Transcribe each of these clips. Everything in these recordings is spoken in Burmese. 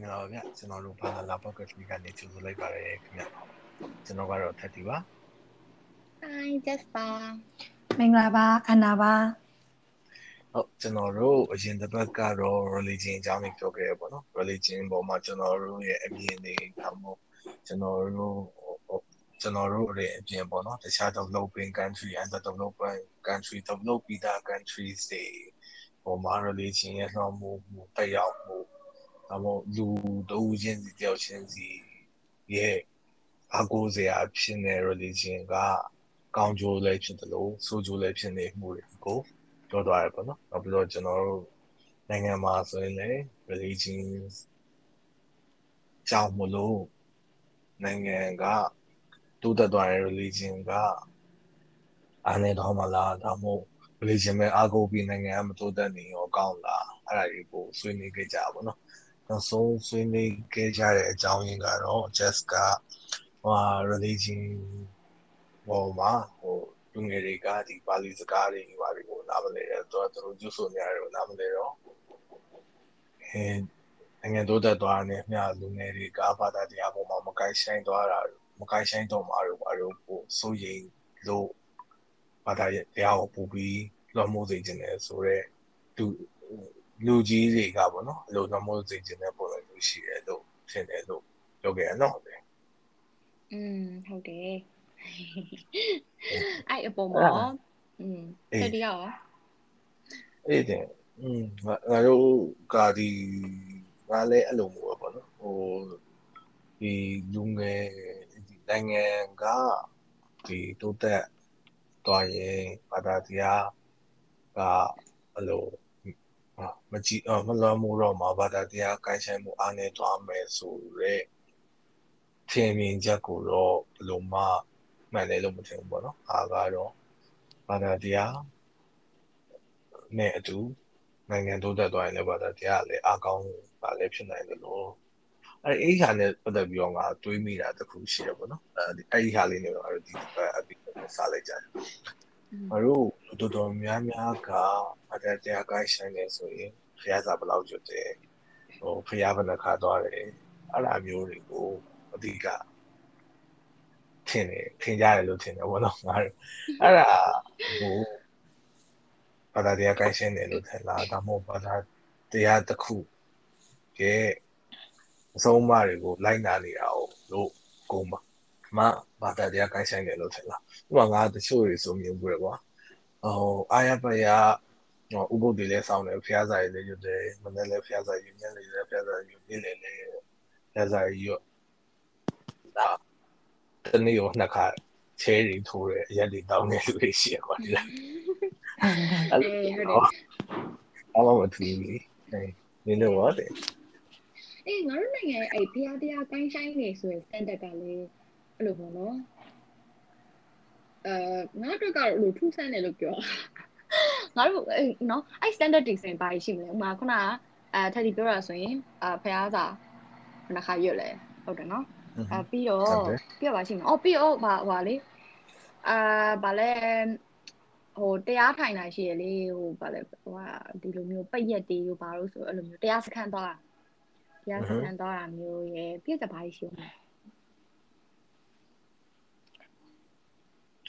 ဟယ်လိုမင်္ဂလာပါဗျကျွန်တော်တို့ဘာသာလာ podcast လေးကနေကြိုဆိုလိုက်ပါတယ်ခင်ဗျကျွန်တော်ကတော့ထက်တီပါ Hi Jasper မင်္ဂလာပါအန်နာပါဟုတ်ကျွန်တော်တို့အရင်တစ်ပတ်ကတော့ religion အကြောင်းလေးပြောခဲ့ရပေါ့နော် religion ပေါ်မှာကျွန်တော်တို့ရဲ့အမြင်တွေဒါမှမဟုတ်ကျွန်တော်တို့ကျွန်တော်တို့ရဲ့အပြင်ပေါ့နော်တခြား developing country and developing country develop ပြီးသား countries တွေပေါ်မှာ religion ရဲ့နှောမှုမှုတက်ရောက်မှု ဒါမှမဟုတ်လူတဦးချင်းစီတယောက်ချင်းစီရဲ့အကူစရာဖြစ်နေ religion ကကောင်းကျိုးလည်းဖြစ်တယ်လို့ဆိုးကျိုးလည်းဖြစ်နေမှုတွေကိုပြောသွားရပေါ့နော်နောက်ပြီးတော့ကျွန်တော်တို့နိုင်ငံမှာဆိုရင်လည်း religion ကြောင့်မလို့နိုင်ငံကတိုးတက်သွားတဲ့ religion ကအားနေတော့မလားဒါမှမဟုတ် religion ပဲအားကိုးပြီးနိုင်ငံကမတိုးတက်နေရောကောင်းလားအဲ့ဒါတွေကိုဆွေးနွေးခဲ့ကြပါတော့ နောက်ဆုံးဆွေးနွေးခဲ့ကြတဲ့အကြောင်းရင်းကတော့ just ကဟို religion ဟိုမှာဟိုလူငယ်တွေကဒီပါဠိစကားတွေဘာတွေကိုနားမလဲတော့သူတို့ကျွဆိုနေရတယ်နားမလဲတော့အဲနိုင်ငံတိုးတက်သွားတဲ့မြလူငယ်တွေကဘာသာတရားပေါ်မှာမကိုင်းဆိုင်သွားတာမကိုင်းဆိုင်တော့မှာတော့ဘာလို့ပို့စိုးရိမ်လို့ဘာသာတရားကိုပို့ပြီးလွှမ်းမိုးစေခြင်းလဲဆိုတော့သူ လူကြီးတွေကပေါ့နော်အလိုလွှမ်းမိုးစေခြင်းတဲ့ပုံစံမျိုးရှိတယ်လို့ထင်တယ်လို့ပြောခဲ့ရနော်อืมဟုတ်တယ်အဲ့အပေါ်မှာอืมတတိယရောအဲ့တဲ့อืมငါတို့ကဒီငါလည်းအဲ့လိုမျိုးပဲပေါ့နော်ဟိုဒီလူငယ်ဒီနိုင်ငံကဒီတိုးတက်သွားရင်ဘာသာတရားကအဲ့လို မကြည့်မလွန်မှုတော့မှာဘာသာတရားကိုင်းဆိုင်မှုအားနေသွားမယ်ဆိုရဲထင်မြင်ချက်ကိုတော့ဘယ်လိုမှမှန်တယ်လို့မထင်ဘူးပေါ့နော်။အားကတော့ဘာသာတရားနဲ့အတူနိုင်ငံတိုးတက်သွားရင်လည်းဘာသာတရားလည်းအားကောင်းပါလည်းဖြစ်နိုင်တယ်လို့အဲအဲ့ဒီဟာနဲ့ပတ်သက်ပြီးတော့ငါတွေးမိတာတခုရှိတယ်ပေါ့နော်။အဲဒီအဲ့ဒီဟာလေးနဲ့တော့ဒီအပြီးစားလိုက်ကြတယ်။ ငါတို့တော်တော်များများကဘာသာတရားကိုင်းဆိုင်နေဆိုရင်ဖျားစာဘယ်လောက်ကျွတ်တယ်ဟိုဖျားဘယ်နှခါသွားတယ်အဲ့လိုမျိုးတွေကိုအဓိကထင်တယ်ထင်ကြတယ်လို့ထင်တယ်ဘောနော်ငါတို့အဲ့ဒါဟိုဘာသာတရားကိုင်းရှင်းတယ်လို့ထင်လားဒါမှမဟုတ်ဘာသာတရားတစ်ခုရဲ့အဆုံးအမတွေကိုလိုက်နာနေတာလို့ကိုမမ ဘာသာတရားကိုင်းဆိုင်တယ်လို့ထင်လားဥပမာငါတချို့တွေဆိုမြင်ဘူးကွာဟိုအာရပယဟိုဥပုဒ်တွေလည်းစောင်းတယ်ဖျားစာရည်လည်းရွတ်တယ်မနေ့လည်းဖျားစာရည်ညနေလည်းဖျားစာရည်ရွတ်နေ့လည်းလည်းဖျားစာရည်ရွတ်ဒါတနေ့ရောနှစ်ခါချဲတွေထိုးတယ်အရက်တွေတောင်းနေလူတွေရှိရကွာဒီလားအဲ့လိုအမမထူးဘူးလေနင်းတော့တယ်အေးငါတို့နိုင်ငံရဲ့အဲ့ဖျားတရားကိုင်းဆိုင်နေဆိုရင် standard ကလည်း အဲ့လိုပေါ့နော်အဲငါတို့ကတော့လို့ထူးဆန်းတယ်လို့ပြောငါတို့နော်အဲ့ standard တွေဆိုရင်ဘာရှိမလဲဥမာခုနကအဲထက်ဒီပြောတာဆိုရင်အာဖျားစာနှစ်ခါရွတ်လဲဟုတ်တယ်နော်အဲပြီးတော့ပြီးတော့ပါရှိမှာအော်ပြီးတော့ဗာဟိုလေအာဗာလဲဟိုတရားထိုင်တာရှိရလေဟိုဗာလဲဟိုဟာဒီလိုမျိုးပိတ်ရက်တေးရောဘာလို့ဆိုအဲ့လိုမျိုးတရားစခန်းသွားတာတရားစခန်းသွားတာမျိုးရယ်ပြီးတော့ဗာရှိမှာ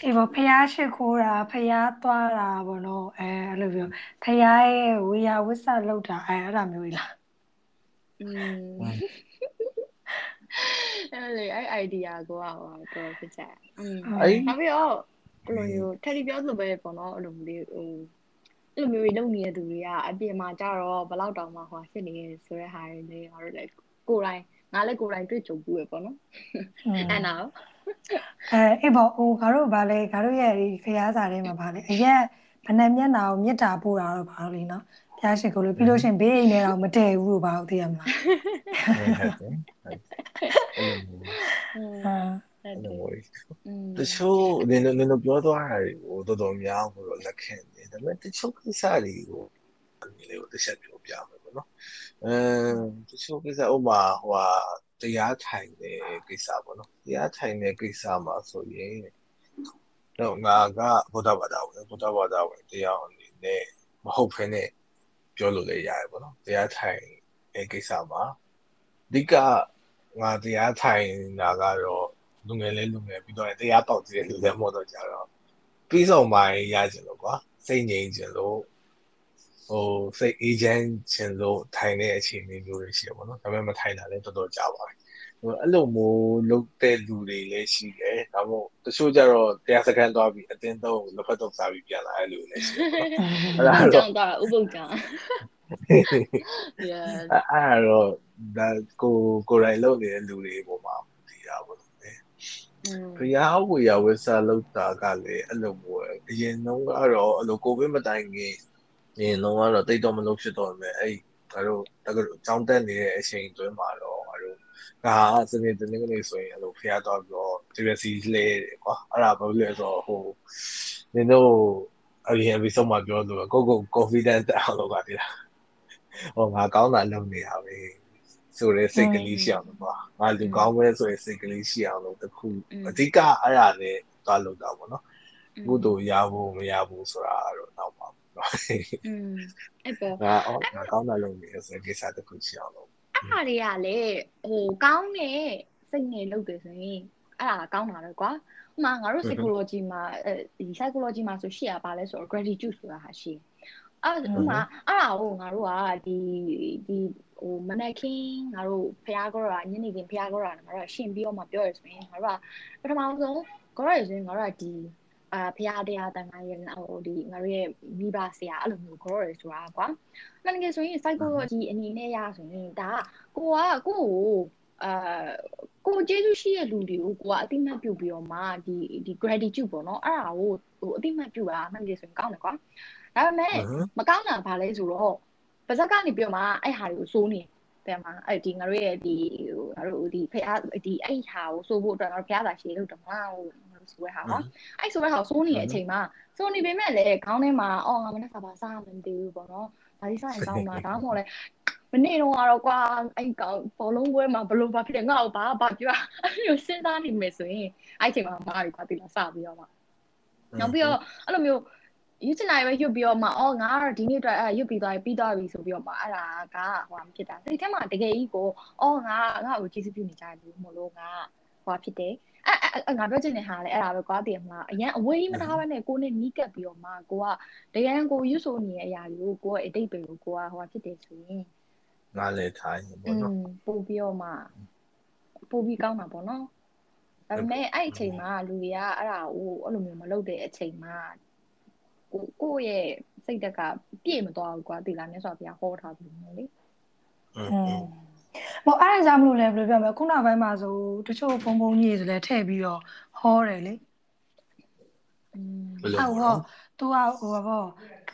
အေးပေါ့ဖះရှိခိုးတာဖះသွားတာပေါ့နော်အဲအဲ့လိုပြောဖះရဲ့ဝေယဝစ္စလောက်တာအဲအဲ့ဒါမျိုးကြီးလားอืมအဲ့လေအဲ့ idea ကိုอ่ะဟိုတော့ဖြစ်ချက်อืมအဲ့နောက်ပြီးတော့ဘယ်လိုမျိုး Teddy ပြောဆိုပဲပေါ့နော်အဲ့လိုမျိုးဟိုအဲ့လိုမျိုးတွေလုပ်နေတဲ့သူတွေကအပြင်မှာကြတော့ဘလောက်တောင်မှဟိုဖြစ်နေဆိုတဲ့ဟာတွေလေငါတို့လည်းကိုယ်တိုင်ငါလည်းကိုယ်တိုင်တွေ့ကြုံဘူးပဲပေါ့နော်အဲ့နော် အဲအေးပေါ့ဟိုငါတို့ဗာလဲငါတို့ရဲ့ဒီခရားစာထဲမှာဗာလဲအရက်ဗနက်မျက်နှာကိုမြစ်တာပို့တာတော့ဗာလို့လीနော်ဖျားရှိကိုလို့ပြီးလို့ရှင်ဘေးအိမ်ထဲတော့မတည့်ဘူးလို့ဗာဟုတ်သိရမလားအဲ့လိုတချို့နင်တို့နင်တို့ပြောသွားတာတွေကိုတော်တော်များကိုတော့လက်ခံတယ်ဒါပေမဲ့တချို့ကိစ္စတွေကိုဒီလေးကိုတစ်ချက်ပြောပြမယ်ပေါ့နော်အဲတချို့ကိစ္စဥပမာဟိုဟာ တရားထိုင်တဲ့ကိစ္စပေါ့နော်တရားထိုင်တဲ့ကိစ္စမှာဆိုရင်တော့ငါကဗုဒ္ဓဘာသာဝင်ဗုဒ္ဓဘာသာဝင်တရားအနေနဲ့မဟုတ်ဖ ೇನೆ ပြောလို့လည်းရတယ်ပေါ့နော်တရားထိုင်တဲ့ကိစ္စမှာအဓိကငါတရားထိုင်တာကတော့လူငယ်လေးလူငယ်ပြီးတော့တရားပေါက်တဲ့လူလည်းမဟုတ်တော့ကြတော့ပြီးဆုံးပိုင်းရကြလို့ကွာစိတ်ငြိမ်ခြင်းလို့ ဟိုစိတ်အေဂျင့်ခြင်းလို့ထိုင်တဲ့အခြေအနေမျိုးတွေရှိရပါတော့ဒါပေမဲ့မထိုင်တာလည်းတော်တော်ကြာပါပြီဟိုအဲ့လိုမျိုးလုပ်တဲ့လူတွေလည်းရှိတယ်ဒါမို့တချို့ကြတော့တရားစခန်းသွားပြီးအတင်းတော့လက်ဖက်တော့စားပြီးပြန်လာတဲ့လူတွေလည်းရှိတယ်အဲ့ဒါတော့ကြောင်းသွားဥပုပ်ကြောင်း yes အဲ့တော့ဒါကိုကိုယ်တိုင်လုပ်နေတဲ့လူတွေပေါ်မှာဒီတာပေါ့လေဘုရားဝေယဝိစာလောက်တာကလည်းအဲ့လိုမျိုးအရင်တော့ကတော့အဲ့လိုကိုဗစ်မတိုင်ခင် အရင်တော့ကတော့တိတ်တော့မလုပ်ဖြစ်တော့မယ်အဲ့ဒါတို့တကယ်ကြောင်းတက်နေတဲ့အချိန်တွင်းမှာတော့အဲ့လိုဒါစနေတနင်္ဂနွေဆိုရင်အဲ့လိုဖျားတော့ပြီးတော့ TVC လဲတယ်ကွာအဲ့ဒါဘာလို့လဲဆိုတော့ဟိုနင်တို့အရင် episode မှာပြောလို့ကိုကို confidence တက်အောင်လုပ်ပါသေးလားဟောငါကောင်းတာလုပ်နေတာပဲဆိုတဲ့စိတ်ကလေးရှိအောင်လို့ပါငါလူကောင်းပဲဆိုတဲ့စိတ်ကလေးရှိအောင်လို့တခုအဓိကအဲ့ဒါနဲ့သွားလုပ်တာပေါ့နော်ကုသိုလ်ရဖို့မရဘူးဆိုတာတော့တော့ပါ နော်อืมအဲ့ပေါ့ငါအော်ငါကောင်းတာလုပ်နေဆိုတဲ့ကိစ္စတခုရှိအောင်လို့အဲ့ဟာတွေကလည်းဟိုကောင်းတဲ့စိတ်နဲ့လုပ်တယ်ဆိုရင်အဲ့ဒါကောင်းတာလေကွာဥမာငါတို့ psychology မှာအဲဒီ psychology မှာဆိုရှိရပါလဲဆိုတော့ gratitude ဆိုတာဟာရှိအဲ့ဥမာအဲ့ဒါကိုငါတို့ကဒီဒီဟိုမနက်ခင်းငါတို့ဖះကောရာညနေခင်းဖះကောရာငါတို့ကရှင်ပြီးတော့မှပြောရဆိုရင်ငါတို့ကပထမဆုံးကောရာရဆိုရင်ငါတို့ကဒီ အာဖះတရားတန်ခါရဲ့ဟိုဒီငါတို့ရဲ့မိဘဆရာအဲ့လိုမျိုးကောရာဆိုတာကွာမှန်တကယ်ဆိုရင် psychology အနေနဲ့ရဆိုရင်ဒါကိုကကိုကိုအာကိုကျေးဇူးရှိတဲ့လူတွေကိုကိုကအတိမတ်ပြုပြီးတော့မှဒီဒီ gratitude ပေါ့နော်အဲ့ဒါကိုဟိုအတိမတ်ပြုတာမှန်တယ်ဆိုရင်ကောင်းတယ်ကွာဒါပေမဲ့မကောင်းတာဘာလဲဆိုတော့ပါဇက်ကနေပြောမှအဲ့ဟာတွေကိုစိုးနေတယ်မှာအဲ့ဒီငါတို့ရဲ့ဒီငါတို့ဒီဖះဒီအဲ့ဟာကိုစိုးဖို့အတွက်ငါတို့ဖះသာရှည်လို့တော့မဟုတ် ဆိုရဟာနော်အဲ့ဆိုရဟာစိုးနေတဲ့အချိန်မှာစိုးနေပေမဲ့လည်းခေါင်းထဲမှာအော်ငါမနေ့ကဘာစားမှမသိဘူးပေါ့နော်။ဒါဒီစားရင်ကောင်းမှာဒါမှမဟုတ်လေမနေ့တော့ကတော့ကွာအဲ့ကောင်ဘောလုံးပွဲမှာဘလို့ဘာဖြစ်လဲငါ့ကိုဘာဘာပြောအဲ့လိုစဉ်းစားနေမယ်ဆိုရင်အဲ့ချိန်မှာမားရီကွာတိလာစပြီးတော့မှနောက်ပြီးတော့အဲ့လိုမျိုးရွချင်လိုက်ပဲရွတ်ပြီးတော့မှအော်ငါကတော့ဒီနေ့အတွက်အဲရွတ်ပြီးသွားပြီပြီးသွားပြီဆိုပြီးတော့မှအဲ့ဒါကဟိုဖြစ်တာစိတ်ထဲမှာတကယ်ကြီးကိုအော်ငါငါ့ကိုကျေးဇူးပြုနေကြတယ်မလို့ငါဟိုဖြစ်တယ် အဲငါပြောချင်တဲ့ဟာလည်းအဲ့ဒါပဲကွာတည်မလားအရင်အဝေးကြီးမထားဘဲနဲ့ကိုနဲ့နီးကပ်ပြီးတော့မှကိုကတကယ်ကိုရွတ်ဆိုနေတဲ့အရာတွေကိုကိုကအတိတ်ပဲကိုကိုကဟိုဖြစ်တယ်ဆိုရင်ငါလည်းထိုင်ပေါ့နော်ပို့ပြီးတော့မှပို့ပြီးကောင်းတာပေါ့နော်ဒါပေမဲ့အဲ့အချိန်မှာလူတွေကအဲ့ဒါကိုအဲ့လိုမျိုးမလုပ်တဲ့အချိန်မှာကိုကိုရဲ့စိတ်တက်ကပြည့်မသွားဘူးကွာဒီလားမြတ်စွာဘုရားဟောထားပြီးနော်လေอื မဟုတ်အဲ့ဒါကြောင့်မလို့လဲဘယ်လိုပြောမလဲခုနောက်ပိုင်းမှာဆိုတချို့ဘုံဘုံကြီးဆိုလဲထည့်ပြီးတော့ဟောတယ်လေအင်းဟောသူကဟိုဘော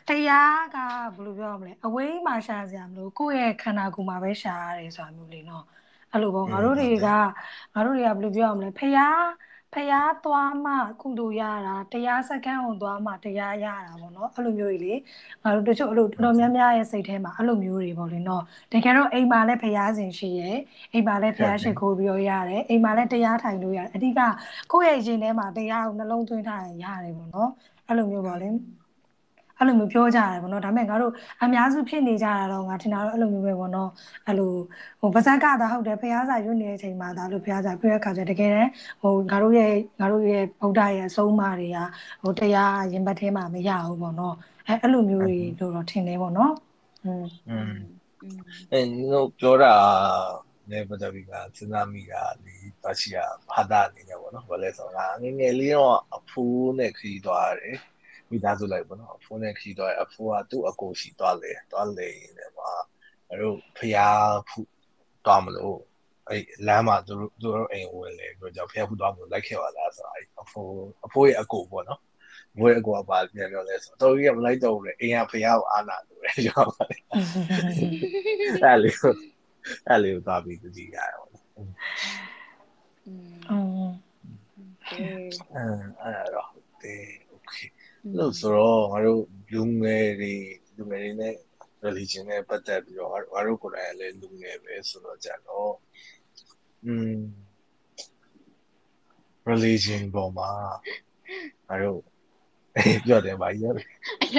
တရားကဘယ်လိုပြောမလဲအဝေးမှာရှာစရာမလိုကိုယ့်ရဲ့ခန္ဓာကိုယ်မှာပဲရှာရတယ်ဆိုတာမျိုးလေနော်အဲ့လိုပေါ့ငါတို့တွေကငါတို့တွေကဘယ်လိုပြောရမလဲဖျား ဖះသွားမှကုသိုလ်ရတာတရားစကန်းကိုသွားမှတရားရတာပေါ့နော်အဲ့လိုမျိုးကြီးလေငါတို့တချို့အဲ့လိုတော်တော်များများရဲ့စိတ်ထဲမှာအဲ့လိုမျိုးတွေပေါ့လေနော်တကယ်တော့အိမ်မှာလည်းဖះစဉ်ရှိရဲအိမ်မှာလည်းဖះရှိခိုးပြီးတော့ရတယ်အိမ်မှာလည်းတရားထိုင်လို့ရတယ်အဓိကကိုယ့်ရဲ့ရင်ထဲမှာတရားကိုနှလုံးသွင်းထားရင်ရတယ်ပေါ့နော်အဲ့လိုမျိုးပေါ့လေ အဲ့လိုမျိုးပြောကြရတယ်ပေါ့နော်ဒါပေမဲ့ငါတို့အများစုဖြစ်နေကြတာတော့ငါထင်တာတော့အဲ့လိုမျိုးပဲပေါ့နော်အဲ့လိုဟိုပါဇက်ကသာဟုတ်တယ်ဖះစာရွတ်နေတဲ့အချိန်မှာဒါလို့ဖះစာပြည့်ရခါကျတကယ်တမ်းဟိုငါတို့ရဲ့ငါတို့ရဲ့ဗုဒ္ဓရဲ့အဆုံးအမတွေကဟိုတရားရင်ဘတ်ထဲမှာမရဘူးပေါ့နော်အဲ့အဲ့လိုမျိုးတွေလို့တော့ထင်တယ်ပေါ့နော်อืมอืมအဲတို့ပြောတာလည်းပတ်သက်ပြီးကစဉ်းစားမိတာဒီတရှိရဘာသာအနေနဲ့ပေါ့နော်ဘာလဲဆိုတော့ငယ်ငယ်လေးတော့အဖူးနဲ့ခီးသွားတယ် မိသားစုလိုက်ပေါ့နော်အဖိုးနဲ့ခီးသွားအဖိုးကသူ့အကိုရှိသွားလေသွားလေနေမှာအဲ့တို့ဖျားဖူးသွားမလို့အဲ့လမ်းမှာသူတို့သူတို့အိမ်ဝင်လေပြောကြဖျားဖူးသွားမလို့လိုက်ခဲ့ပါလားဆိုတော့အဲ့အဖိုးအဖိုးရဲ့အကိုပေါ့နော်ဘွေအကိုကပါပြန်ပြောလဲဆိုတော့တော်ကြီးကမလိုက်တော့ဘူးလေအိမ်ကဖျားကိုအားနာလို့လေပြောပါလေအဲ့လေအဲ့လေသွားပြီးသူကြီးရတယ်ပေါ့နော်อืมอืมအဲအဲ့တော့တဲ့โอเค လို့ဆိုတော့ငါတို့လူငယ်တွေလူငယ်တွေနဲ့ religion နဲ့ပတ်သက်ပြီးတော့ငါတို့ကိုယ်တိုင်လည်းလူငယ်ပဲဆိုတော့ကြတော့อืม religion ပေါ်မှာငါတို့ပြောတယ်ပါရ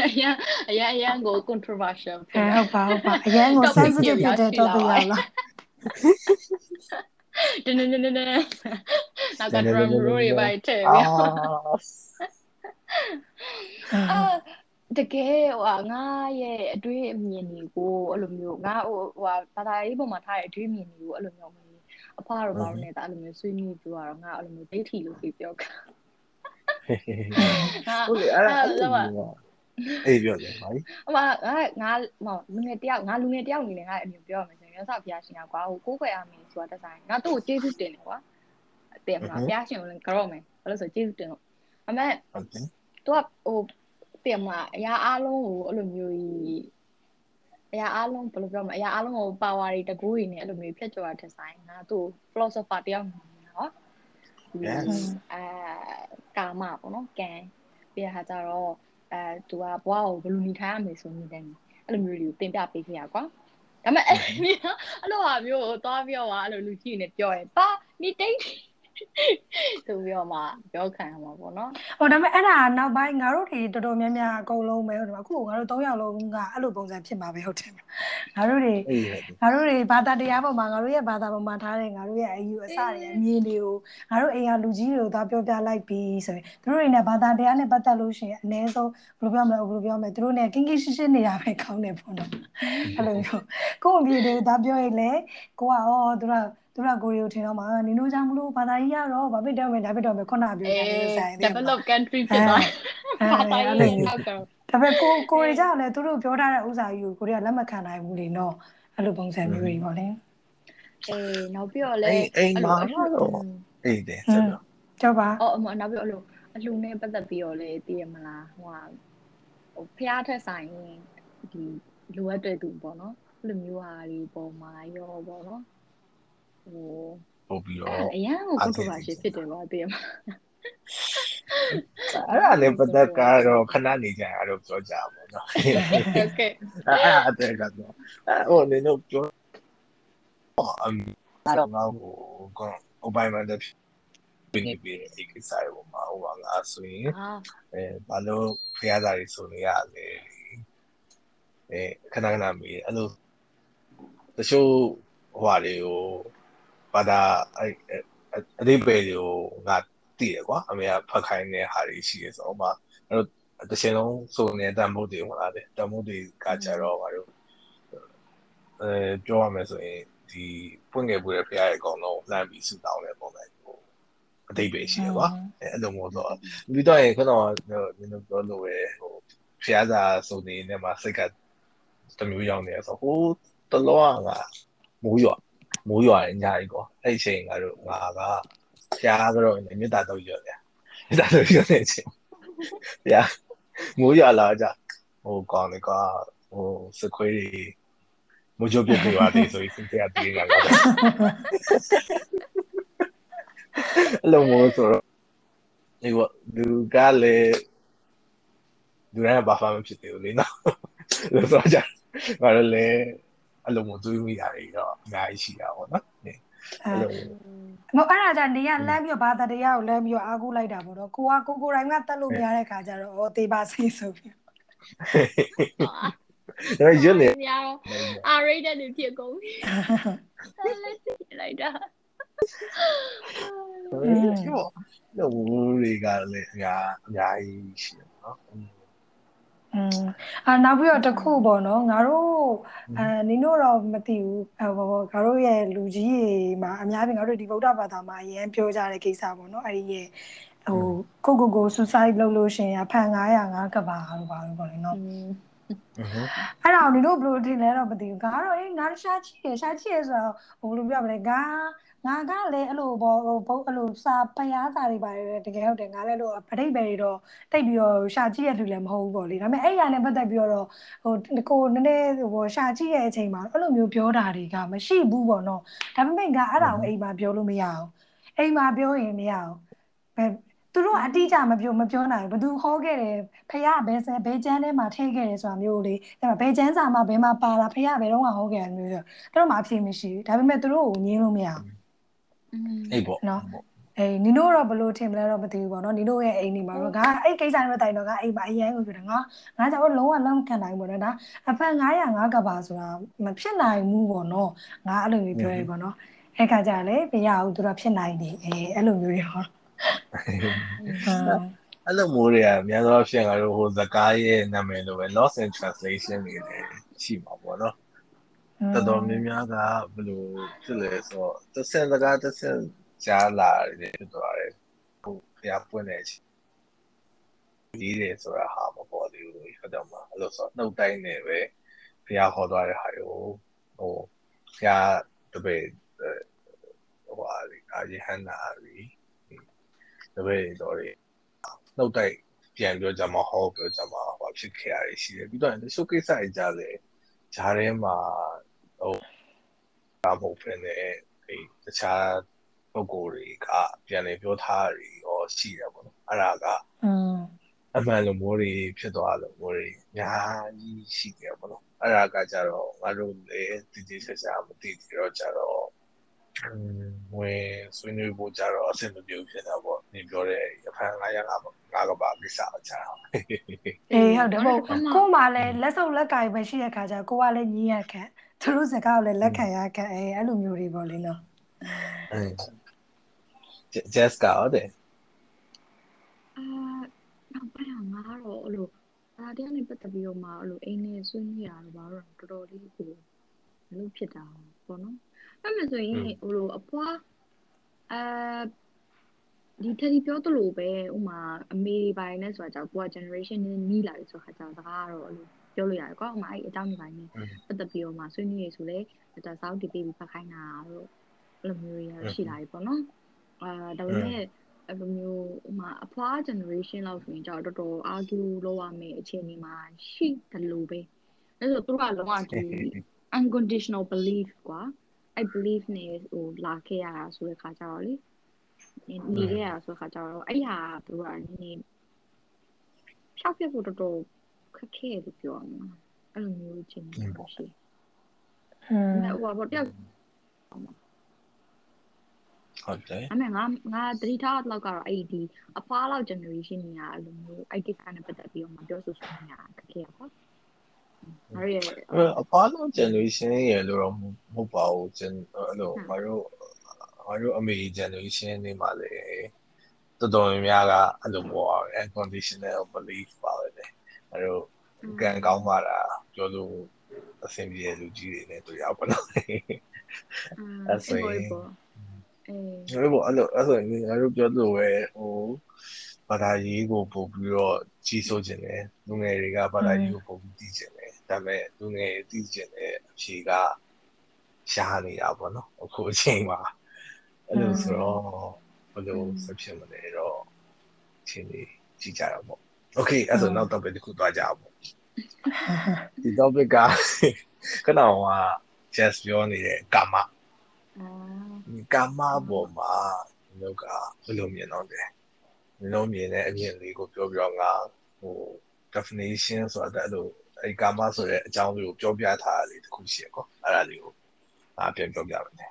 အရင်အရင်အရင်ကို controversial ဖြစ်ဟုတ်ပါဟုတ်ပါအရင်ကို sensitive ဖြစ်တဲ့ topic ရလားတင်းတင်းတင်းတင်းနောက်က drum roll တွေပါထည့်ပြီး အာတကယ်ဟိုငါရဲ့အတွေ့အမြင်တွေကိုအဲ့လိုမျိုးငါဟိုဟိုဘာသာရေးပုံမှာထားတဲ့အတွေ့အမြင်တွေကိုအဲ့လိုမျိုးအဖတို့ဘာလို့လဲတာအဲ့လိုမျိုးဆွေးနွေးပြောရတော့ငါအဲ့လိုမျိုးဒိဋ္ဌိလို့ပြောပြောဟုတ်လေအဲ့ဒါအေးပြောတယ်ဟာအမငါငါလူငယ်တယောက်ငါလူငယ်တယောက်အနေနဲ့ငါအမြင်ပြောရမယ်ဆိုရင်ရသဘုရားရှင်ကကွာဟိုကိုးခွဲအားမင်းဆိုတာတက်ဆိုင်ငါသူ့ကိုကျေးဇူးတင်တယ်ကွာတဲ့မှာဘုရားရှင်ကိုလည်းကြောက်မယ်ဘာလို့ဆိုကျေးဇူးတင်လို့အမေဟုတ်တယ် သူကဟိုတဲ့မှာအရာအားလုံးကိုအဲ့လိုမျိုးကြီးအရာအားလုံးဘယ်လိုပြောမလဲအရာအားလုံးကို power တွေတကူတွေနဲ့အဲ့လိုမျိုးဖြတ်ကျော်တာထက်ဆိုင်ငါသူ့ philosopher တယောက်နော်အဲကာမပေါ့နော်ကံပြီးရဟာကြတော့အဲသူကဘွားကိုဘယ်လိုနေထိုင်ရမယ်ဆိုနေတယ်အဲ့လိုမျိုးတွေကိုတင်ပြပေးခဲ့ရကွာဒါပေမဲ့အဲ့လိုဟာမျိုးကိုသွားပြောပါအဲ့လိုလူကြီးနေပြောရင်ပါနေတိတ် ဆိုပြီးတော့မှပြောခံရမှာပေါ့နော်ဟိုဒါပေမဲ့အဲ့ဒါနောက်ပိုင်းငါတို့တွေတော်တော်များများအကုန်လုံးပဲဟိုဒီမှာအခုငါတို့၃ယောက်လုံးကအဲ့လိုပုံစံဖြစ်မှာပဲဟုတ်တယ်ငါတို့တွေငါတို့တွေဘာသာတရားပေါ်မှာငါတို့ရဲ့ဘာသာပေါ်မှာထားတဲ့ငါတို့ရဲ့အယူအဆတွေအမြင်တွေကိုငါတို့အိမ်ကလူကြီးတွေကိုသွားပြောပြလိုက်ပြီးဆိုရင်သူတို့တွေနဲ့ဘာသာတရားနဲ့ပတ်သက်လို့ရှိရင်အ ਨੇ ဆုံးဘယ်လိုပြောမလဲဘယ်လိုပြောမလဲသူတို့နဲ့ကင်းကင်းရှင်းရှင်းနေတာပဲကောင်းတယ်ပေါ့နော်အဲ့လိုမျိုးကိုယ့်အမြင်တွေကိုသွားပြောရင်လေကိုကဩသူက သူကကိုရီကိုထင်တော့မှနင်တို့ကြောင့်မလို့ဘာသာရေးရတော့ဘာဖြစ်တော့မယ်ဒါဖြစ်တော့မယ်ခုနပြောတဲ့နေဆိုင် develop country ဖြစ်သွားဘာသာရေးနောက်တော့ဒါပေမဲ့ကိုကိုရီကြောင့်လည်းသူတို့ပြောထားတဲ့ဥစ္စာကြီးကိုကိုရီကလက်မခံနိုင်ဘူးလေနော်အဲ့လိုပုံစံမျိုးတွေပေါ့လေအေးနောက်ပြီးတော့လေအိမ်မှာတော့အေးတယ်ဆိုတော့ကြောက်ပါအော်နောက်ပြီးတော့အလိုအလှနဲ့ပတ်သက်ပြီးတော့လေသိရမလားဟိုဟာဟိုဖျားထက်ဆိုင်ဒီလိုအပ်တဲ့သူပေါ့နော်အဲ့လိုမျိုးဟာဒီပေါ်မှာရောပေါ့နော် ဟိုပို့ပြီးတော့အရန်ကို controversy ဖြစ်တယ်ပါသိရမှာအဲ့ဒါလည်းပတ်သက်ကတော့ခဏနေကြရတော့ပြောကြပါတော့။ Okay အဲ့ဒါတဲ့ကတော့အဲ့ဟိုနေတော့ပြောအမ်အဲ့တော့ငါဟိုကောဘိုင်မန်တဲ့ပြနေပြီးဒီကိစ္စရောမှာဟိုကငါဆိုရင်အဲဘာလို့ဖျားသားတွေဆိုနေရလဲအဲခဏခဏမေးအဲ့လိုတချို့ဟိုဟာတွေကို ဘာသာအဲ့အသေးပဲတွေကိုငါတည်ရကွာအမေကဖတ်ခိုင်းတဲ့ဟာတွေရှိရဆိုတော့မှအဲ့တော့တစ်ချိန်လုံးစုံနေတန်ဖို့တွေဟောလာတယ်တန်ဖို့တွေကကြတော့ဘာလို့အဲပြောရမယ်ဆိုရင်ဒီပွင့်ငယ်ပွေဖရားရဲ့အကောင်လုံးလှမ်းပြီးဆူတောင်းတဲ့ပုံစံကိုအသေးပဲရှိရကွာအဲအဲ့လိုမျိုးတော့ပြီးတော့ရင်ခုနကနင်တို့ပြောလို့ပဲဟိုဖရားစာစုံနေနေမှာစိတ်ကတမျိုးရောက်နေဆိုဟိုတလောကမိုးရွာ မိုးရွာအညာကြီးကွာအဲ့ဒီချိန်ကတော့ငါကဖျားကတော့မြစ်တာတော့ရွတယ်မြစ်တာတော့ရွတဲ့အချိန်ဖျားမိုးရွာလာကြဟိုကောင်းလေကွာဟိုစခွေးတွေမိုးကြိုးပြပြပါတယ်ဆိုရင်စင်ပြပြေးလာတော့အလုံးမိုးဆိုတော့ဒီကလူကလည်းလူရဘာမှမဖြစ်သေးဘူးလေနော်လို့ဆိုကြငါတို့လည်း အဲ့လိုမျိုးတွေးမိတာတွေတော့အများကြီးရှိတာပေါ့နော်အဲ့လိုမဟုတ်အဲ့ဒါကြနေရလမ်းပြီးဘာသာတရားကိုလမ်းပြီးအားကိုးလိုက်တာပေါ့နော်ကိုကကိုကိုတိုင်းကတက်လို့မရတဲ့ခါကျတော့ဩတေးပါစေးဆိုပြီးအဲ့ရွနေအာရိတ်တဲ့ဖြစ်ကုန်ပြီလက်ကြည့်လိုက်တာအဲ့လိုတွေကလည်းအများအများကြီးရှိတယ်နော် อืมအာနောက်ပြီးတော့တခုပေါ့နော်ငါတို့အဲနင်တို့တော့မသိဘူးအဲဘောငါတို့ရဲ့လူကြီးတွေမှာအများကြီးငါတို့ဒီဗုဒ္ဓဘာသာမှာအရင်ပြောကြတဲ့ကိစ္စပေါ့နော်အဲ့ဒီရဲ့ဟိုကိုကိုကို suicide လုပ်လို့ရှင်ရဖန်900ငါကဘာလို့ပါလို့ပေါ့လေနော်အဲ့တော့နင်တို့ဘယ်လိုထင်လဲတော့မသိဘူးငါကတော့အေးငါရှားချီရရှားချီရဆိုတော့ဟိုလိုပြောမလဲငါ ငါကလည်းအဲ့လိုဘောဟိုဘုတ်အဲ့လိုစာဖျားစာတွေပါတယ်တကယ်ဟုတ်တယ်ငါလည်းလို့ပဋိပယ်တွေတော့တိတ်ပြီးတော့ရှာကြည့်ရလူလည်းမဟုတ်ဘူးပေါ့လေဒါပေမဲ့အဲ့ရနဲ့ပတ်သက်ပြီးတော့ဟိုကိုနည်းနည်းဟိုရှာကြည့်ရဲ့အချိန်မှာအဲ့လိုမျိုးပြောတာတွေကမရှိဘူးပေါ့နော်ဒါပေမဲ့ငါအဲ့ဒါကိုအိမ်မှာပြောလို့မရအောင်အိမ်မှာပြောရင်မရအောင်ဘယ်သူတို့အတိအကျမပြောမပြောနိုင်ဘူးဘယ်သူဟောခဲ့တယ်ဖះဘယ်ဆယ်ဘယ်ကျန်းထဲမှာထည့်ခဲ့တယ်ဆိုတာမျိုးလေဒါပေမဲ့ဘယ်ကျန်းစာမှာဘယ်မှာပါတာဖះဘယ်တော့မှဟောခဲ့တယ်မျိုးဆိုတော့သူတို့မှအဖြေမရှိဘူးဒါပေမဲ့သူတို့ကိုငင်းလို့မရဘူး အေးပေါ့နော်အေးနီနိုတော့ဘလို့ထင်မလဲတော့မသိဘူးပေါ့နော်နီနိုရဲ့အိမ်နေမှာတော့ငါအဲ့ကိစ္စနဲ့တိုင်တော့ငါအိမ်မှာအရန်ကိုပြောတယ်ငါငါကြောင့်လုံးဝလက်မခံနိုင်ဘူးပေါ့နော်ဒါအဖက်900 9ကဘာဆိုတာမဖြစ်နိုင်ဘူးပေါ့နော်ငါအဲ့လိုမျိုးပြောရပေါ့နော်အဲ့ခါကျလေမရဘူးသူတို့ဖြစ်နိုင်တယ်အဲအဲ့လိုမျိုးတွေဟောအဲ့လိုမျိုးတွေကအများသောအားဖြင့်ငါတို့ဟိုဇကားရဲ့နာမည်လိုပဲ loss in translation တွေလည်းရှိမှာပေါ့နော် တော်တော်များများကဘယ်လိုဖြစ်လဲဆိုတော့တစ်ဆင့်စကားတစ်ဆင့်ကြားလာတယ်ဖြစ်သွားတယ်ဟိုဖျားပွင့်နေချင်ကြီးတယ်ဆိုတာဟာမပေါ်သေးဘူးဟုတ်တယ်မအဲ့လိုဆိုနှုတ်တိုင်းနေပဲဖျားခေါ်သွားတဲ့ဟာကိုဟိုဖျားတပည့်ဟိုအားအာယဟန္နာရီတပည့်တော်တွေနှုတ်တိုက်ပြန်ပြောကြမှာဟောပြောကြမှာဟောဖြစ်ခဲ့ရရှိတယ်ပြီးတော့တချို့ကိစ္စတွေကြားလေဂျားထဲမှာ ဟိုဒါမဟုတ်ဖြစ်နေအဲတခြားပုံကိုယ်တွေကပြန်လေပြောထားတွေရောရှိတယ်ပေါ့နော်အဲ့ဒါကအင်းအမှန်လိုမျိုးတွေဖြစ်သွားလို့မျိုးတွေအများကြီးရှိတယ်ပေါ့နော်အဲ့ဒါကကြတော့ငါတို့လည်းတည်တည်ချာချာမသိသေးတော့ကြတော့ဝင်ဆွေးနွေးဖို့ကြတော့အဆင်မပြေဖြစ်တာပေါ့နေပြောတဲ့ရဖန်900ငါငါကပါကိစ္စအချာအေးဟုတ်တယ်ဟုတ်ကို့မှာလည်းလက်စုပ်လက်ကင်ပဲရှိတဲ့ခါကျကိုကလည်းညီးရခံ သူတို့စကားကိုလည်းလက်ခံရခံအဲအဲ့လိုမျိုးတွေပေါ့လေနော်အဲ Jessica ဟုတ်တယ်အာနောက်ပိုင်းငါတော့အဲ့လိုအားတရားနဲ့ပတ်သက်ပြီးတော့မှအဲ့လိုအိမ်နဲ့ဆွေးနွေးရတော့ဘာလို့တော်တော်လေးကိုမလို့ဖြစ်တာပေါ့နော်အဲ့မဲ့ဆိုရင်ဟိုလိုအပွားအဲဒီထရီပြောသလိုပဲဥမာအမေတွေပိုင်းနဲ့ဆိုတာကြောင့်ကိုက generation နဲ့နီးလာတယ်ဆိုခါကျတော့စကားကတော့အဲ့လို ပြောလို့ရတယ်ကွာဥမာအဲ့အကြောင်းတွေပိုင်းနဲ့ပတ်သက်ပြီးတော့မှဆွေးနွေးရဆိုလဲဒါစောက်တီပေးပြီးဖတ်ခိုင်းတာတို့အဲ့လိုမျိုးတွေရှိလာပြီပေါ့နော်အာဒါပေမဲ့အဲ့လိုမျိုးဥမာအဖွား generation လောက်ဆိုရင်ကြောက်တော်တော် argue လုပ်ရမယ့်အခြေအနေမှာရှိတယ်လို့ပဲအဲ့ဆိုသူတို့ကလုံးဝဒီ unconditional belief ကွာအဲ့ belief နဲ့ဟိုလာခဲ့ရတာဆိုတဲ့ခါကျတော့လေနေခဲ့ရတာဆိုတဲ့ခါကျတော့အဲ့ဟာသူကနည်းနည်းဖြောက်ပြဖို့တော်တော် ခက်ခဲလို့ပြောရမှာအဲ့လိုမျိုးချင်းရှိဟမ်ဟိုဘာတယောက်ဟုတ်တယ်အမေငါငါတတိထားတော့ကတော့အဲ့ဒီအဖွားလောက် generation ညာအဲ့လိုမျိုးအဲ့ဒီ kind နဲ့ပတ်သက်ပြီးတော့မပြောဆိုဆွေးနွေးရခက်ခဲပါငါရဲ့အဖွားလောက် generation ရဲ့လို့တော့မဟုတ်ပါဘူးကျွန်အဲ့လိုငါတို့ငါတို့အမေ generation နေမှာလေတော်တော်များများကအဲ့လိုပေါ့ unconditional belief ပါပဲလေ အဲ့တို့ကံကောင်းပါတာပြောလို့အဆင်ပြေလူကြီးတွေနဲ့တွေ့ရပါတော့အဲ့ဆိုရင်အဲဘောအဲ့လိုအဲ့ဆိုရင်ငါတို့ပြောလို့ပဲဟိုဘာသာရေးကိုပို့ပြီးတော့ကြီးစိုးခြင်းတယ်လူငယ်တွေကဘာသာရေးကိုပို့ပြီးသိခြင်းတယ်ဒါပေမဲ့လူငယ်သိခြင်းတဲ့အဖြေကရှားနေတာပေါ့နော်အခုအချိန်မှာအဲ့လိုဆိုတော့ဘယ်လိုဆက်ဖြစ်မလဲတော့အချိန်လေးကြည့်ကြရအောင်ပေါ့ Okay အဲ့ဆိုနောက် topic တစ်ခုသွားကြအောင်ပေါ့ဒီ topic ကခဏက just ပြောနေတဲ့ကာမကာမပေါ်မှာလောကဘယ်လိုမြင်တော့လဲဘယ်လိုမြင်တဲ့အမြင်လေးကိုပြောပြတော့ငါဟို definition ဆိုတာအဲ့လိုအဲကာမဆိုတဲ့အကြောင်းလေးကိုပြောပြထားတာလေးတစ်ခုရှိရကောအဲ့ဒါလေးကိုငါပြန်ပြောပြမယ်န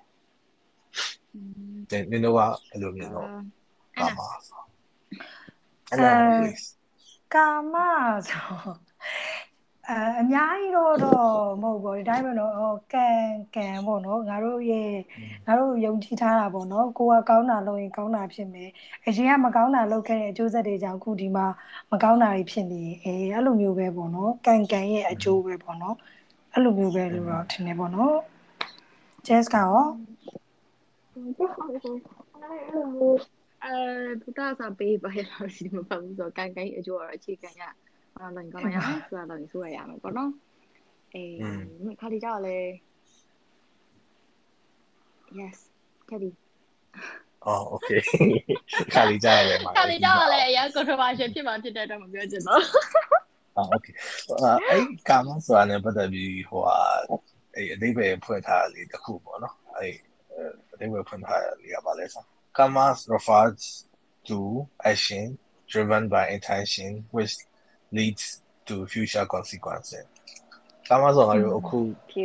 င်တို့ကဘယ်လိုမြင်တော့ကာမအဲ့ဒါ please ကာမဆိုအဲအများကြီးတော့တော့မဟုတ်ဘူးဒီတိုင်းပဲနော်ဟောကန်ကန်ပေါ့နော်ငါတို့ရဲ့ငါတို့ယုံကြည်ထားတာပေါ့နော်ကိုကကောင်းတာလုပ်ရင်ကောင်းတာဖြစ်မယ်အရင်ကမကောင်းတာလုပ်ခဲ့တဲ့အကျိုးဆက်တွေကြောင့်အခုဒီမှာမကောင်းတာတွေဖြစ်နေအဲအဲ့လိုမျိုးပဲပေါ့နော်ကန်ကန်ရဲ့အကျိုးပဲပေါ့နော်အဲ့လိုမျိုးပဲလို့တော့ထင်တယ်ပေါ့နော် Jess ကရောအဲ ပူတာစာပေးပါရလို့ဒီမှာပါဘူးဆိုကန်ကန်အကျိုးရအခြေခံရအော်လိုက်ကောင်းရအောင်ဆိုတာတော့ဆိုရရမယ်ပေါ့နော်အေးခါလီကြောက်လဲ yes ခါလီအော် okay ခါလီကြောက်လဲမှာခါလီကြောက်လဲအရင် controversial ဖြစ်မှာဖြစ်တဲ့အတွက်မပြောချင်တော့အော် okay အဲ့ကာမဆိုတာနဲ့ပတ်သက်ပြီးဟိုဟာအဲ့အတိပ္ပယ်ဖွင့်ထားလေးတစ်ခုပေါ့နော်အဲ့အတိပ္ပယ်ဖွင့်ထားလေးကပါလဲဆို Karma refers to action driven by intention which leads to future consequences ကာမဆိုငါတို့အခု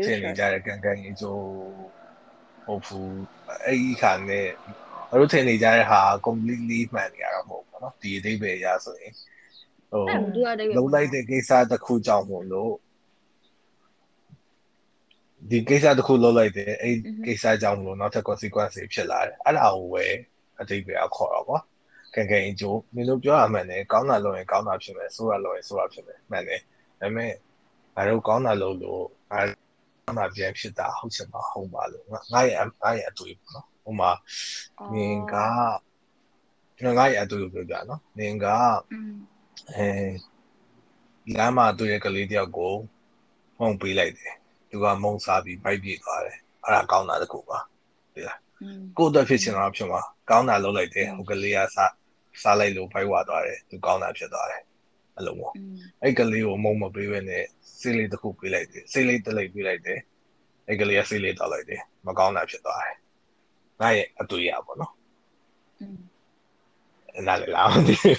သင်နေကြတဲ့ကံကံကြီးဆိုဟုတ်ဘူးအဲ့ဒီခါနဲ့ငါတို့သင်နေကြတဲ့ဟာ completely မှန်နေရတော့မဟုတ်ဘူးเนาะဒီအသေးပဲရဆိုရင်ဟိုလုံးလိုက်တဲ့ကိစ္စတစ်ခုကြောင့်မို့လို့ ဒီကိစ္စတစ်ခုလုပ်လိုက်တယ်အဲ့ကိစ္စကြောင့်မလို့နောက်ထပ် consequence တွေဖြစ်လာတယ်အဲ့ဒါကိုပဲအတိတ်ပဲခေါ်တော့ကွာကံကံအကျိုးမင်းတို့ပြောရမှန်တယ်ကောင်းတာလုပ်ရင်ကောင်းတာဖြစ်မယ်ဆိုးတာလုပ်ရင်ဆိုးတာဖြစ်မယ်မှန်တယ်ဒါပေမဲ့ငါတို့ကောင်းတာလုပ်လို့ငါကောင်းတာပြန်ဖြစ်တာဟုတ်ချင်မှာဟုတ်ပါလို့ငါရဲ့ငါရဲ့အတွေ့ပေါ့နော်ဟိုမှာမင်းကငါရဲ့အတွေ့ကိုပြောပြနော်မင်းကအဲလမ်းမှာတွေ့တဲ့ကလေးတယောက်ကိုဖုန်းပေးလိုက်တယ် သူကမုံစားပြီးပိုက်ပြေးသွားတယ်အဲ့ဒါကောင်းတာတခုပါဒီလားကိုယ့်အတွက်ဖြစ်ချင်တာဖြစ်မှာကောင်းတာလုပ်လိုက်တယ်ဟိုကလေးကစားစားလိုက်လို့ဖိုက်ဝါသွားတယ်သူကောင်းတာဖြစ်သွားတယ်အဲ့လိုပေါ့အဲ့ကလေးကိုမုံမပေးဘဲနဲ့စိတ်လေးတစ်ခုပေးလိုက်တယ်စိတ်လေးတစ်လိုက်ပေးလိုက်တယ်အဲ့ကလေးကစိတ်လေးတောက်လိုက်တယ်မကောင်းတာဖြစ်သွားတယ်ငါရဲ့အတွေ့အကြပေါ့နော်အဲ့ဒါလည်းလားမသိဘူး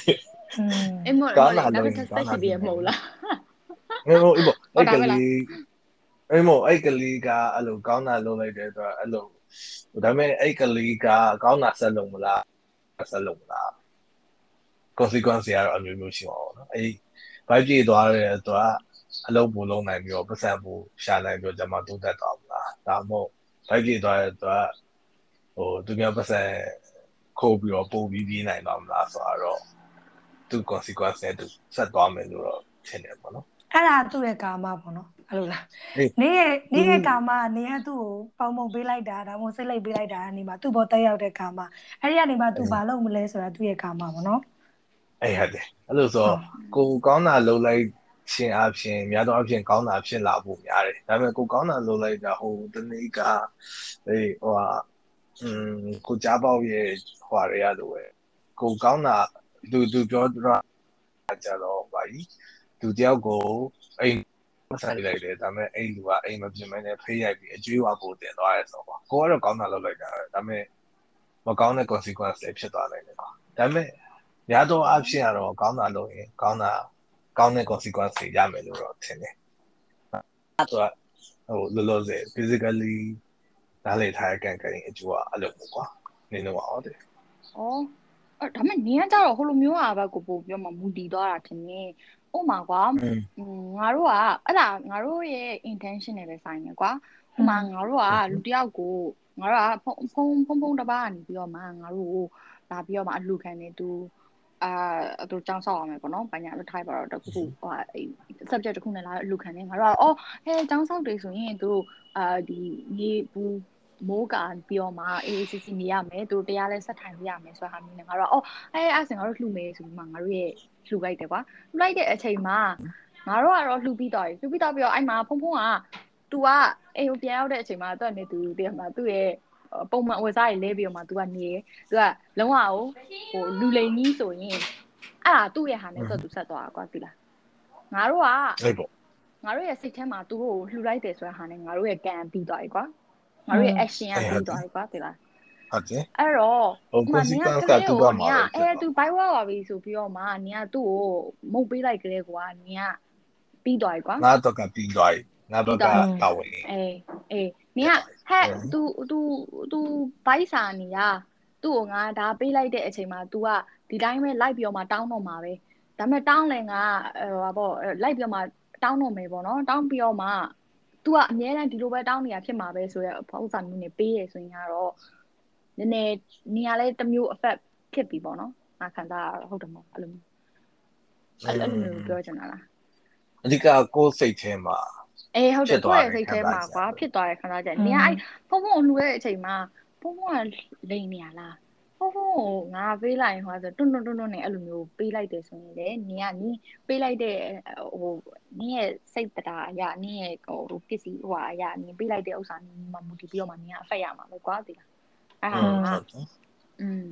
အဲ့မော်ကောင်းတာလည်းတက်တက်ရှိသေးမဟုတ်လားငါတို့အဲ့ကလေး အဲ့မို့အဲ့ကလေးကအဲ့လိုကောင်းတာလုပ်လိုက်တဲ့အတွက်အဲ့လိုဒါပေမဲ့အဲ့ကလေးကကောင်းတာဆက်လုပ်မလားဆက်လုပ်မလား consequence တွေကတော့အမျိုးမျိုးရှိမှာပေါ့နော်အဲ့ဘိုက်ပြေးသွားတဲ့အတွက်အလုပ်ပိုလုံးနိုင်ပြီးတော့ပတ်စံပိုရှာနိုင်ပြီးတော့ကျွန်မတိုးတက်သွားမလားဒါမှမဟုတ်ဘိုက်ပြေးသွားတဲ့အတွက်ဟိုသူများပတ်စံခိုးပြီးတော့ပို့ပြီးပြေးနိုင်တော့မလားဆိုတော့သူ consequence နဲ့သူဆက်သွားမယ်လို့တော့ထင်တယ်ပေါ့နော်အဲ့ဒါသူ့ရဲ့ကာမပေါ့နော်အဲ့လိုလားနေရဲ့နေရဲ့ကာမနေရဲ့သူ့ကိုပေါင်ပုံပေးလိုက်တာဒါမှမဟုတ်စိတ်လိုက်ပေးလိုက်တာနေမှာသူ့ဘောတက်ရောက်တဲ့ကာမအဲ့ဒီကနေမှသူဘာလုပ်မလဲဆိုတာသူ့ရဲ့ကာမပေါ့နော်အဲ့ဟုတ်တယ်အဲ့လိုဆိုကိုကောင်းတာလုပ်လိုက်ရှင်အဖြစ်များသောအားဖြင့်ကောင်းတာဖြစ်လာဖို့များတယ်ဒါပေမဲ့ကိုကောင်းတာလုပ်လိုက်တာဟိုတနေ့ကအေးဟိုဟာอืมကိုကြားပေါက်ရဲ့ဟိုရရလို့ပဲကိုကောင်းတာသူသူပြောတာကြတော့ဗာကြီးသူတယောက်ကိုအိမ် ဆိုင်လိုက်တယ်ဒါပေမဲ့အဲ့လူကအိမ်မပြင်မနဲ့ဖေးရိုက်ပြီးအကျွေးဝပို့တင်သွားရဲဆိုတော့ကိုကတော့ကောင်းတာလုပ်လိုက်တာပဲဒါပေမဲ့မကောင်းတဲ့ consequence တွေဖြစ်သွားနိုင်တယ်ကွာဒါပေမဲ့များသောအားဖြင့်ကတော့ကောင်းတာလုပ်ရင်ကောင်းတာကောင်းတဲ့ consequence တွေရမယ်လို့တော့ထင်တယ်အဲ့တော့ဟိုလောလောဆယ် physically နားလည်ထားတဲ့ကံကံအကျိုးကအဲ့လိုပေါ့ကွာနင်းတော့ဟုတ်တယ်ဩအဲ့ဒါမှနင်းကကြတော့ဟိုလိုမျိုးอ่ะဘက်ကိုပို့ပြောမှမူတည်သွားတာထင်တယ် ဥမာကွာငါတို့ကအဲ့ဒါငါတို့ရဲ့ intention နဲ့ပဲဆိုင်နေကွာဥမာငါတို့ကလူတယောက်ကိုငါတို့ကဖုံဖုံဖုံဖုံတပားကနေပြီးတော့မှငါတို့ကိုလာပြီးတော့မှအလူခံနေသူအာသူចောင်းဆောက်အောင်မယ်ပေါ့နော်။ဘာညာလို့ထိုက်ပါတော့တခုခုဟိုအဲ subject တခုနဲ့လာအလူခံနေငါတို့ကအော်ဟဲចောင်းဆောက်တွေဆိုရင်သူအာဒီမြေဘူးမိုးကပြီးတော့မှ AACC နေရမယ်သူတရားလဲဆက်ထိုင်ပြရမယ်ဆိုတာဟာမျိုးနဲ့ငါတို့ကအော်အဲအဲ့ဆင်ငါတို့လှူမယ်ဆိုပြီးမှငါတို့ရဲ့ လှူလိုက်တယ်ကွာလှူလိုက်တဲ့အချိန်မှာငါတို့ကတော့လှူပြီးတော့လှူပြီးတော့ပြီးတော့အဲ့မှာဖုံဖုံက तू ကအိမ်ကိုပြန်ရောက်တဲ့အချိန်မှာသူကနေသူတည်းမှာသူ့ရဲ့ပုံမှန်ဝယ်စားရေးလဲပြီးတော့မှ तू ကနေသူကလုံးဝဟိုလူလိန်ကြီးဆိုရင်အဲ့ဒါသူ့ရဲ့ဟာနဲ့တော့ तू ဆက်သွားတာကွာသိလားငါတို့ကအဲ့ပေါ့ငါတို့ရဲ့စိတ်ထဲမှာသူတို့ကိုလှူလိုက်တယ်ဆိုတဲ့ဟာနဲ့ငါတို့ရဲ့ကံပြီးသွားပြီကွာငါတို့ရဲ့ action ကပြီးသွားပြီကွာသိလား ဟုတ်တယ်အဲ့တော့ဟို consequence ကသူ့ဘက်မှာအဲ तू ဘိုက်ဝါပါပြီဆိုပြီးတော့မှနင်ကသူ့ကိုမုတ်ပေးလိုက်ကလေးကွာနင်ကပြီးသွားပြီကွာငါတော့ကပြီးသွားပြီငါဘက်ကတာဝန်အေးအေးနင်ကဟဲ့ तू तू तू ဘိုက်စာနေရသူ့ကိုငါဒါပေးလိုက်တဲ့အချိန်မှာ तू ကဒီတိုင်းပဲလိုက်ပြီးတော့မှတောင်းတော့မှာပဲဒါပေမဲ့တောင်းလဲငါဟိုပါပေါ့လိုက်ပြီးတော့မှတောင်းတော့မယ်ပေါ့နော်တောင်းပြီးတော့မှ तू ကအများအားဒီလိုပဲတောင်းနေရဖြစ်မှာပဲဆိုရဥစ္စာမျိုးနဲ့ပေးရဆိုရင်ကတော့ နည်းနည်းနေရာလဲတစ်မျိုး effect ဖြစ်ပြီပေါ့နော်ငါခံစားရဟုတ်တယ်မဟုတ်အဲ့လိုမျိုးအဲ့လိုမျိုးပြောချင်တာလားအဓိကကိုယ်စိတ်ထဲမှာအေးဟုတ်တယ်ကိုယ့်ရဲ့စိတ်ထဲမှာကွာဖြစ်သွားတဲ့ခံစားချက်နေကအဲ့ဖုံဖုံလှူတဲ့အချိန်မှာဖုံဖုံကလိန်နေရလားဖုံဖုံကိုငါပေးလိုက်ရင်ဟောဆိုတွန်းတွန်းတွန်းတွန်းနဲ့အဲ့လိုမျိုးပေးလိုက်တယ်ဆိုရင်လေနေကနီးပေးလိုက်တဲ့ဟိုနင်းရဲ့စိတ်တရားအရာနင်းရဲ့ဟိုပစ္စည်းဟိုအရာနင်းပေးလိုက်တဲ့ဥစ္စာနင်းမှမူတည်ပြီးတော့မှနင်းကအဖက်ရမှာပဲကွာသိလား အဲ့ဒါอืม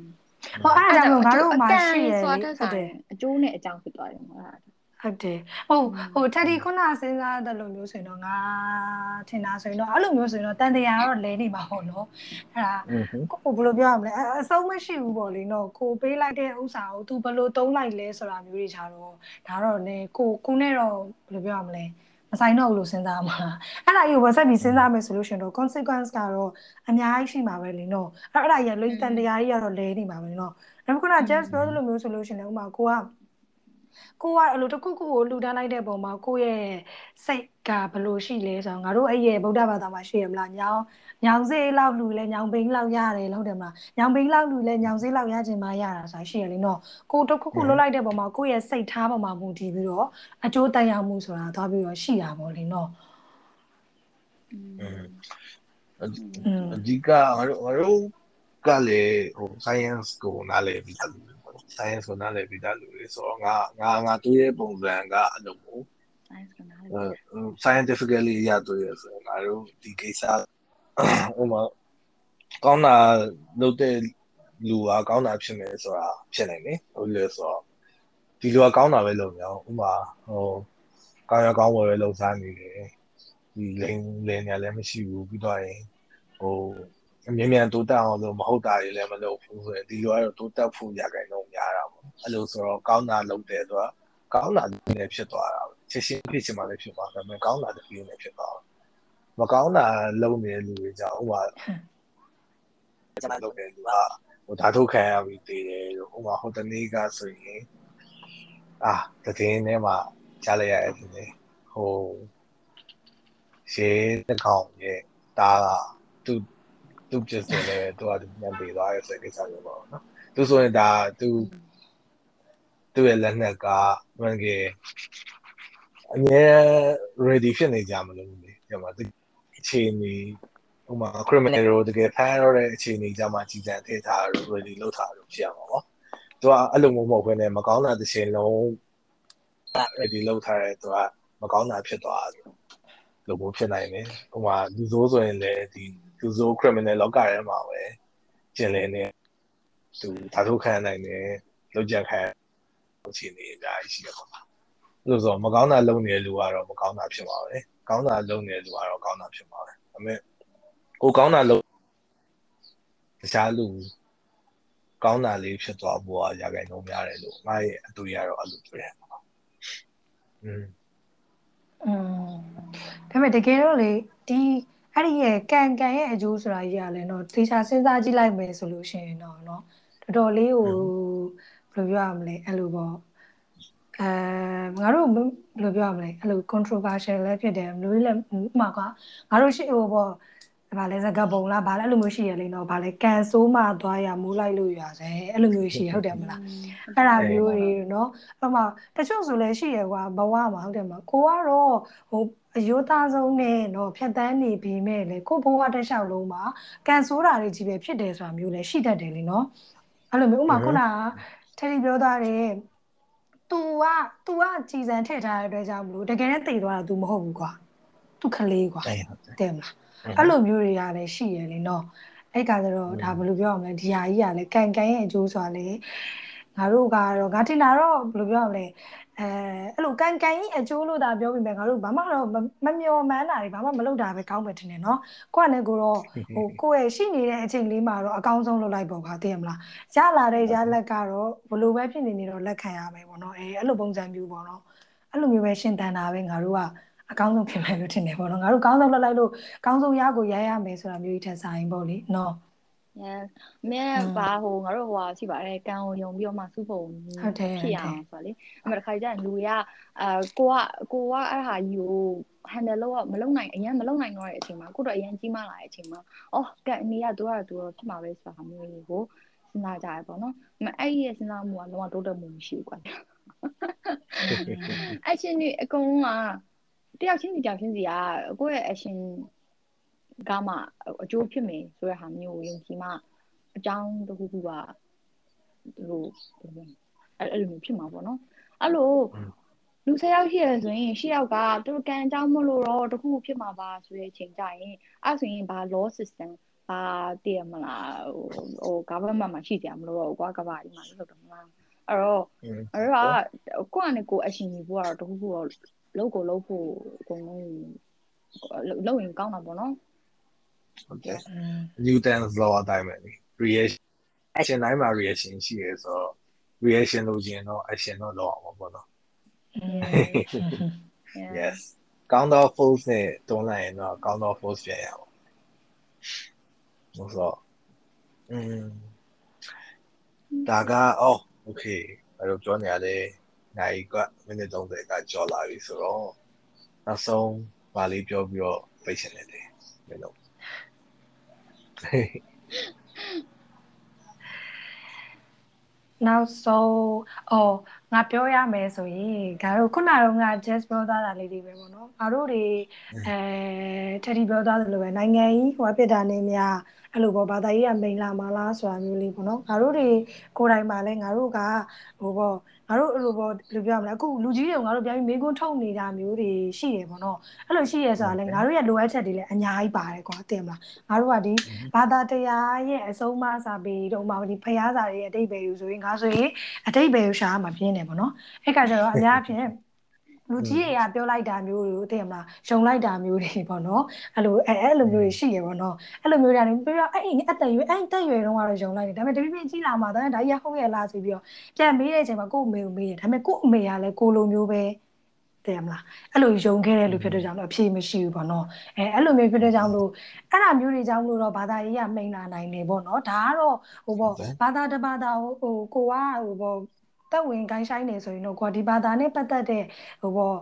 ဟောအဲ့ဒါကြောင့်ငါတို့မှရှိရလေဟုတ်တယ်အကျိုးနဲ့အကြောင်းဖြစ်သွားတယ်ဟုတ်လားဟုတ်တယ်ဟိုဟိုထက်ဒီခုနစဉ်းစားတဲ့လိုမျိုးဆိုရင်တော့ငါထင်တာဆိုရင်တော့အဲ့လိုမျိုးဆိုရင်တော့တန်တရားတော့လဲနေမှာပေါ့နော်အဲ့ဒါကိုဘယ်လိုပြောရမလဲအဆုံးမရှိဘူးပေါ့လေနော်ကိုပေးလိုက်တဲ့ဥစ္စာကို तू ဘယ်လိုသုံးလိုက်လဲဆိုတာမျိုးတွေခြားတော့ဒါတော့ねကိုကိုနဲ့တော့ဘယ်လိုပြောရမလဲ မဆိုင်တော့ဘူးလို့စဉ်းစားမှာအဲ့ဒါကြီးဝက်ဆက်ပြီးစဉ်းစားမယ်ဆိုလို့ရှင်တော့ consequence ကတော့အများကြီးရှိမှာပဲလေနော်အဲ့အဲ့ဒါကြီးလွေးတန်တရားကြီးကတော့လဲနေမှာပဲနော်ဒါပေမဲ့ခုန just ပြောသလိုမျိုးဆိုလို့ရှင်လည်းဥမာကိုက ကိုကအဲ့လိုတစ်ခုခုကိုလှူဒန်းလိုက်တဲ့ပုံမှာကိုရဲ့စိတ်ကဘယ်လိုရှိလဲဆိုတော့ငါတို့အဲ့ရဲ့ဗုဒ္ဓဘာသာမှာရှိရမလားညောင်ညောင်စေးလောက်လှူလဲညောင်ဘိန်းလောက်ရတယ်လို့ဟုတ်တယ်မလားညောင်ဘိန်းလောက်လှူလဲညောင်စေးလောက်ရခြင်းမရတာဆိုတာရှိရလေနော်ကိုတစ်ခုခုလှုပ်လိုက်တဲ့ပုံမှာကိုရဲ့စိတ်ထားပုံမှာမူတည်ပြီးတော့အကျိုးတန်ရောက်မှုဆိုတာသွားပြီးတော့ရှိတာပေါ့လေနော်အဓိကငါတို့ငါတို့ကလည်းဟို science ကိုနားလည်ပြီးသားလူတွေပေါ့ science ကိုနားလည်ပြီးသားလူတွေဆိုတော့ငါငါငါတွေ့ရဲ့ပုံစံကအဲ့လိုမျိုး science ကိုနားလည် scientifically ရတွေ့ရဆိုတော့ငါတို့ဒီကိစ္စဟိုမှာကောင်းတာလုပ်တဲ့လူကကောင်းတာဖြစ်မယ်ဆိုတာဖြစ်နိုင်တယ်ဟိုလေဆိုတော့ဒီလူကကောင်းတာပဲလုပ်နေအောင်ဥမာဟိုကောင်းရကောင်းဝယ်ပဲလုပ်စားနေတယ်ဒီလိန်လိန်ညာလည်းမရှိဘူးပြီးတော့ရင်ဟိုအ မြင်မြန်တိုးတက်အောင်လို့မဟုတ်တာတွေလည်းမလုပ်ဘူးဆိုရင်ဒီလိုကတော့တိုးတက်ဖို့ရခိုင်တော့များတာပေါ့အဲ့လိုဆိုတော့ကောင်းတာလုပ်တယ်ဆိုတော့ကောင်းတာလည်းဖြစ်သွားတာချက်ချင်းဖြစ်ချင်မှလည်းဖြစ်သွားတယ်ဒါပေမဲ့ကောင်းတာတစ်ပြေးနဲ့ဖြစ်သွားမကောင်းတာလုပ်နေတဲ့လူတွေကြောင့်ဥပမာကျွန်တော်လုပ်တဲ့လူကဟိုဓာတ်ထုတ်ခံရပြီးတည်တယ်လို့ဥပမာဟိုတနေ့ကဆိုရင်အာတည်င်းထဲမှာကြားလိုက်ရတယ်ဒီနေ့ဟိုရှေးတစ်ကောင်ရဲ့တားကသူ့ သူ့ဖြစ်တယ်လေသူကပြန်ပေးသွားရဲဆိုတဲ့ကိစ္စမျိုးပေါ့နော်သူဆိုရင်ဒါသူသူ့ရဲ့လက်နက်ကမှန်ကေအမြဲ ready ဖြစ်နေကြမလို့လေဒီမှာအခြေအနေဥမာ criminal တို့တကယ်ဖမ်းရတဲ့အခြေအနေကြမှာကြီးစံထည့်ထားလို့ ready လုပ်ထားလို့ဖြစ်ရမှာပေါ့သူကအဲ့လိုမျိုးမဟုတ်ဘဲနဲ့မကောင်းတာတစ်ချိန်လုံး ready လုပ်ထားတဲ့သူကမကောင်းတာဖြစ်သွားတယ်လို့မျိုးဖြစ်နိုင်တယ်ဥမာလူဆိုးဆိုရင်လည်းဒီ လူဆိုး criminal လောကထဲမှာပဲကျင်လည်နေသူဓာတ်ထုတ်ခံနိုင်တယ်လောက်ကြခံအခြေအနေအများကြီးရှိရပါမှာလို့ဆိုမကောင်းတာလုပ်နေတဲ့လူကတော့မကောင်းတာဖြစ်မှာပဲကောင်းတာလုပ်နေတဲ့လူကတော့ကောင်းတာဖြစ်မှာပဲဒါပေမဲ့ကိုကောင်းတာလုပ်တခြားလူကောင်းတာလေးဖြစ်သွားဖို့ကရာခိုင်နှုန်းများတယ်လို့ငါရဲ့အတွေ့ရတော့အဲ့လိုတွေ့ရတယ်ပေါ့อืมอืมဒါပေမဲ့တကယ်တော့လေဒီ အဲ့ဒီရဲ့ကံကံရဲ့အကျိုးဆိုတာကြီးရလဲเนาะသေချာစဉ်းစားကြည့်လိုက်မယ်ဆိုလို့ရှိရင်တော့เนาะတော်တော်လေးကိုဘယ်လိုပြောရမလဲအဲ့လိုပေါ့အဲငါတို့ဘယ်လိုပြောရမလဲအဲ့လို controversial လည်းဖြစ်တယ်မလို့လည်းဥမာကငါတို့ရှိဟိုပေါ့ ဘာလဲစကားပုံလားဘာလဲအဲ့လိုမျိုးရှိရလေနော်ဘာလဲကန်ဆိုးမှသွားရမိုးလိုက်လို့ရစေအဲ့လိုမျိုးရှိရဟုတ်တယ်မလားအဲ့ဒါမျိုးတွေနော်အဲ့မှာတချို့ဆိုလည်းရှိရကွာဘဝမှာဟုတ်တယ်မလားကိုကတော့ဟိုအယိုးသားဆုံးနဲ့တော့ဖြတ်တန်းနေပြီးမဲ့လေကိုဘဝတစ်လျှောက်လုံးမှာကန်ဆိုးတာတွေကြီးပဲဖြစ်တယ်ဆိုတာမျိုးလည်းရှိတတ်တယ်လीနော်အဲ့လိုမျိုးဥမာခုနကထရီပြောသားတယ် तू က तू ကကြည်စံထည့်ထားတဲ့အတွက်ကြောင့်မလို့တကယ်နဲ့တည်သွားတာ तू မဟုတ်ဘူးကွာ तू ခလေးကွာတဲ့မလား အဲ့လိုမျိုးတွေကလည်းရှိရလေနော်အဲ့ကဆိုတော့ဒါဘယ်လိုပြောရမလဲဒီဟာကြီးကလည်းကန်ကန်ရဲ့အကျိုးဆိုတာလေငါတို့ကတော့ငါထင်တာတော့ဘယ်လိုပြောရမလဲအဲအဲ့လိုကန်ကန်ကြီးအကျိုးလို့ဒါပြောပြီးမယ်ငါတို့ဘာမှတော့မမျော်မှန်းတာတွေဘာမှမလုပ်တာပဲကောင်းမယ်ထင်တယ်နော်ကိုကလည်းကိုတော့ဟိုကိုရဲ့ရှိနေတဲ့အချိန်လေးမှာတော့အကောင်းဆုံးလုပ်လိုက်ပေါ့ခါသိရမလားရလာတဲ့ရလက်ကတော့ဘလို့ပဲဖြစ်နေနေတော့လက်ခံရမယ်ပေါ့နော်အဲအဲ့လိုပုံစံမျိုးပေါ့နော်အဲ့လိုမျိုးပဲရှင်တန်တာပဲငါတို့က အကောင်းဆုံးဖြစ်မယ်လို့ထင်တယ်ပေါ့နော်ငါတို့ကောင်းဆုံးလုပ်လိုက်လို့ကောင်းဆုံးရကိုရရမယ်ဆိုတာမျိုးကြီးထက်ဆိုင်ပေါ့လေနော် yes မဲပါဟိုငါတို့ဟိုဟာရှိပါတယ်ကံကိုယုံပြီးတော့မှစုပုံဖြစ်ရအောင်ဆိုတော့လေအမှတခါကျရင်လူတွေကအာကိုကကိုကအဲ့ဟာကြီးကို handle လုပ်မလုပ်နိုင်အရင်မလုပ်နိုင်တော့တဲ့အချိန်မှာကိုတော့အရင်ကြီးမှလာတဲ့အချိန်မှာအော်ကံအနေကသူကတော့သူတော့ဖြစ်မှာပဲဆိုတာမျိုးကိုစဉ်းစားကြရပေါ့နော်။အဲ့ဒီရဲ့စဉ်းစားမှုကလုံးဝတိုးတက်မှုမရှိဘူးကွာ။အဲ့ချင်းဒီအကုန်လုံးက တယောက်ချင်းစီတယောက်ချင်းစီကကိုယ့်ရဲ့ action ကမှအကျိုးဖြစ်မယ်ဆိုတဲ့ဟာမျိုးကိုယုံကြည်မှအကြောင်းတစ်ခုခုကသူတို့အဲ့လိုမျိုးဖြစ်မှာပေါ့နော်အဲ့လိုလူ၁၀ယောက်ရှိရဆိုရင်၈ယောက်ကသူတို့ကံအကြောင်းမလို့တော့တခုဖြစ်မှာပါဆိုတဲ့အချိန်ကြရင်အဲ့ဆိုရင်ဘာ law system ဘာတည်ရမလားဟို government မှာရှိကြမလို့တော့ကွာကဘာကြီးမှာလုပ်တယ်မလားအဲ့တော့အဲ့တော့ကိုယ့်အနေကိုအရှင်ကြီးဖို့ကတော့တခုခုတော့ လုပ်ကိုလုပ်ဖို့အကုန်လုံးလုပ်ရင်ကောင်းတာပေါ့နော်ဟုတ်တယ် Newton's law အတိုင်းပဲလေ reaction action တိုင်းမှာ reaction ရှိရဲဆိုတော့ reaction လုပ်ခြင်းတော့ action တော့လုပ်အောင်ပေါ့နော် yes ကောင်းသော force နဲ့တွန်းလိုက်ရင်တော့ကောင်းသော force ပြန်ရအောင်ဆိုတော့อืมဒါကအော် okay အဲ့လိုပြောနေရတယ် နိုင်ကမိနစ်30ကကြော်လာပြီဆိုတော့နောက်ဆုံးပါလေးပြောပြီးတော့ပိတ်ရှင်နေတယ်မင်းတို့နောက်ဆုံးအော်ငါပြောရမယ်ဆိုရင်ငါတို့ခုနကတော့ငါ just ပြောသားတာလေးတွေပဲပေါ့နော်ငါတို့တွေအဲထက်တီပြောသားသလိုပဲနိုင်ငံကြီးဟိုဖြစ်တာနေများ အဲ့လိုပေါ့ဘာသာရေးကမိန်လာမလားဆိုတာမျိုးလေးပေါ့နော်ငါတို့တွေကိုယ်တိုင်မှာလဲငါတို့ကဟိုပေါ့ငါတို့အဲ့လိုပေါ့ဘယ်လိုပြောရမလဲအခုလူကြီးတွေငါတို့ပြန်ပြီးမေးခွန်းထုတ်နေတာမျိုးတွေရှိတယ်ပေါ့နော်အဲ့လိုရှိရဆိုတာလဲငါတို့ရဲ့လိုအပ်ချက်တွေလည်းအများကြီးပါတယ်ကွာသိမလားငါတို့ကဒီဘာသာတရားရဲ့အဆုံးအမစာပေတော့မှဒီဖျားစာတွေရဲ့အတိတ်ပဲယူဆိုရင်ငါဆိုရင်အတိတ်ပဲယူရှာမှာပြင်းတယ်ပေါ့နော်အဲ့ကကြတော့အများဖြင့် လူကြီးတွေကပြောလိုက်တာမျိုးတွေကိုသိရမလားယုံလိုက်တာမျိုးတွေပေါ့နော်အဲ့လိုအဲ့အဲ့လိုမျိုးတွေရှိရပေါ့နော်အဲ့လိုမျိုးတွေကနေပြီးတော့အဲ့အသက်ရွယ်အဲ့တက်ရွယ်တုန်းကတော့ယုံလိုက်တယ်ဒါပေမဲ့တပိပိကြီးလာမှဒါဒါကြီးဟုတ်ရဲ့လားဆိုပြီးတော့ပြန်မေးတဲ့အချိန်မှာကို့အမေကိုမေးတယ်ဒါပေမဲ့ကို့အမေကလည်းကိုလိုမျိုးပဲသိရမလားအဲ့လိုယုံခဲ့တဲ့လူဖြစ်တဲ့ကြောင့်တော့အဖြေမရှိဘူးပေါ့နော်အဲအဲ့လိုမျိုးဖြစ်တဲ့ကြောင့်လို့အဲ့ဒါမျိုးတွေကြောင့်လို့တော့ဘာသာရေးကမိန်လာနိုင်နေပေါ့နော်ဒါကတော့ဟိုပေါ့ဘာသာတဘာသာဟိုကိုကဟိုပေါ့ တက်ဝင်ကိုင်းဆိုင်နေဆိုရင်တော့ကွာဒီဘာသာနဲ့ပတ်သက်တဲ့ဟိုပေါ့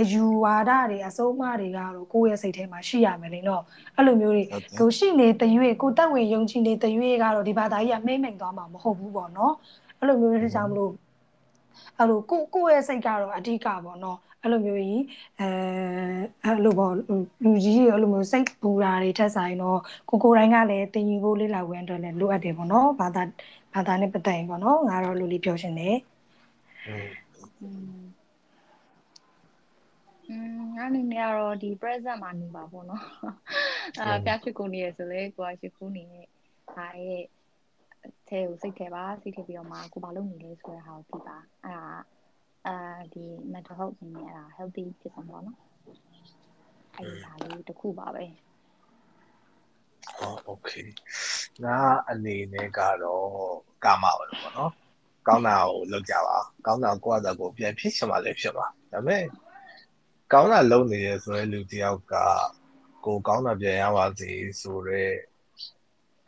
အယူဝါဒတွေအဆုံးအမတွေကတော့ကိုယ့်ရဲ့စိတ်ထဲမှာရှိရမယ်လေနော်အဲ့လိုမျိုးတွေကိုရှိနေတဲ့ရွေကိုတက်ဝင်ယုံကြည်နေတဲ့ရွေကတော့ဒီဘာသာကြီးကမိမ့်မိန်သွားမှာမဟုတ်ဘူးပေါ့နော်အဲ့လိုမျိုးတွေကြောင့်မလို့အဲ့လိုကိုကိုယ့်ရဲ့စိတ်ကတော့အဓိကပေါ့နော်အဲ့လိုမျိုးကြီးအဲအဲ့လိုပေါ့လူကြီးတွေအဲ့လိုမျိုးစိတ်ပူတာတွေထက်ဆိုင်တော့ကိုကိုတိုင်းကလည်းတင်ယူဖို့လေ့လာဝင်အတွက်လည်းလိုအပ်တယ်ပေါ့နော်ဘာသာ ဘာသာနဲ့ပတ်သက်ရင်ပေါ့နော်ငါတော့လူလေးပြောရှင်တယ်อืมငါအနေနဲ့ကတော့ဒီ present မှာနေပါပေါ့နော်အာပြချစ်ကိုနေရဆိုလေကိုကချစ်ကိုနေတဲ့ဟာရဲ့အဲကိုစိတ်ထဲပါစိတ်ထဲပြီးတော့မှကိုဘာလုပ်နေလဲဆိုတဲ့ဟာကိုသိပါအဲ့ဒါအာဒီ mental health အနေနဲ့အဲ့ဒါ healthy ဖြစ်ဆုံးပေါ့နော်အဲ့ဒါလေးတစ်ခုပါပဲဟော okay ငါအနေနဲ့ကတော့ကာမပါလို့ပေါ့နော်ကောင်းတာကိုလုပ်ကြပါကောင်းတာကိုယ့်အသာကိုပြန်ဖြစ်ချင်မှလည်းဖြစ်ပါဒါပေမဲ့ကောင်းတာလုပ်နေရဆိုတဲ့လူတယောက်ကကိုကောင်းတာပြန်ရပါစေဆိုတော့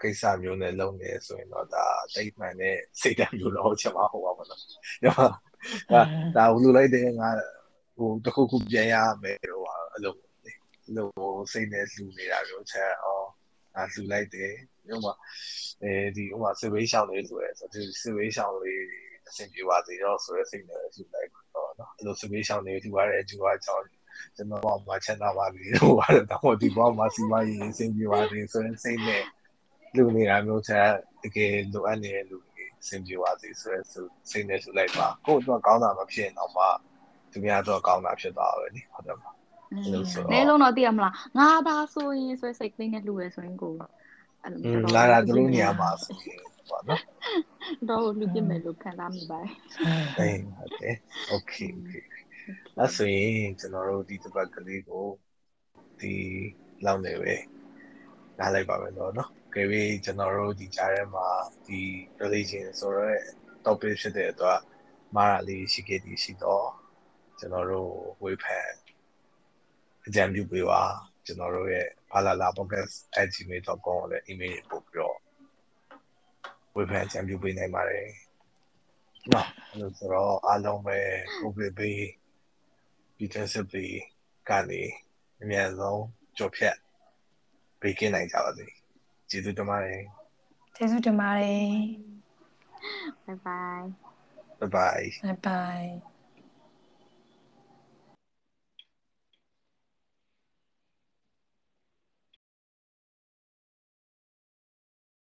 ကိစ္စမျိုးနဲ့လုပ်နေဆိုရင်တော့ဒါတိတ်မှန်တဲ့စိတ်ဓာတ်မျိုးတော့ချက်မဟုတ်ပါဘူးနော်။ဒါဒါဟိုလူလိုက်တဲ့ငါဟိုတခုခုပြန်ရမယ်တော့အဲ့လိုအဲ့လိုစိတ်နဲ့လူနေတာမျိုးချက်အော်ငါလူလိုက်တယ် ဥပမာအဲဒီဥပမာစစ်ဘေးရှောင်းလေးဆိုရဲဆိုဒီစစ်ဘေးရှောင်းလေးအဆင်ပြေပါသေးတော့ဆိုရဲစိတ်နဲ့လူလိုက်တော့နော်အဲ့လိုစစ်ဘေးရှောင်းလေးလူရတဲ့အကျိုးအကြောင်းကျွန်တော်ကမှချမ်းသာပါပြီဟိုကတော့ဒီဘောမှာစီမရေးအဆင်ပြေပါသေးဆိုရင်စိတ်နဲ့လူနေတာမျိုးချက်တကယ်လိုအပ်နေတဲ့လူတွေအဆင်ပြေပါစေဆိုရဲစိတ်နဲ့လူလိုက်ပါကိုယ့်အတွက်ကောင်းတာမဖြစ်တော့မှသူများတော့ကောင်းတာဖြစ်သွားပဲလေဟုတ်တယ်မလားအဲ့လိုဆိုတော့လဲလုံးတော့သိရမလားငါသာဆိုရင်ဆွဲစိတ်ကလေးနဲ့လှူရဲဆိုရင်ကို အဲ့လိုမျိုးလာတာသူတို့နေရာမှာဆိုရင်ပေါ့နော်တော့လူပြမယ်လို့ခံစားမိပါတယ်အေးဟုတ်တယ် okay okay အဲ့ဆိုရင်ကျွန်တော်တို့ဒီတစ်ပတ်ကလေးကိုဒီလောက်နေပဲနားလိုက်ပါမယ်တော့နော်ကြွေးကျွန်တော်တို့ဒီကြားထဲမှာဒီ religion ဆိုတော့ topic ဖြစ်တဲ့အတွက်မားရလေးရှိခဲ့ဒီရှိတော့ကျွန်တော်တို့ဝေဖန်အကြံပြုပေးပါ ကျွန်တော်တို့ရဲ့ဘာလာလာ podcast@gmail.com ကိုလည်း email ပို့ပြီးတော့ဝေဖန်အကြံပြုပေးနိုင်ပါတယ်။နော်အဲ့လိုဆိုတော့အားလုံးပဲ COVID ပေးဒီတက်စစ်ပေးကနေအများဆုံးကြော်ဖြတ်ပေးကင်းနိုင်ကြပါစေ။ကျေးဇူးတင်ပါတယ်။ကျေးဇူးတင်ပါတယ်။ Bye bye. Bye bye. Bye bye.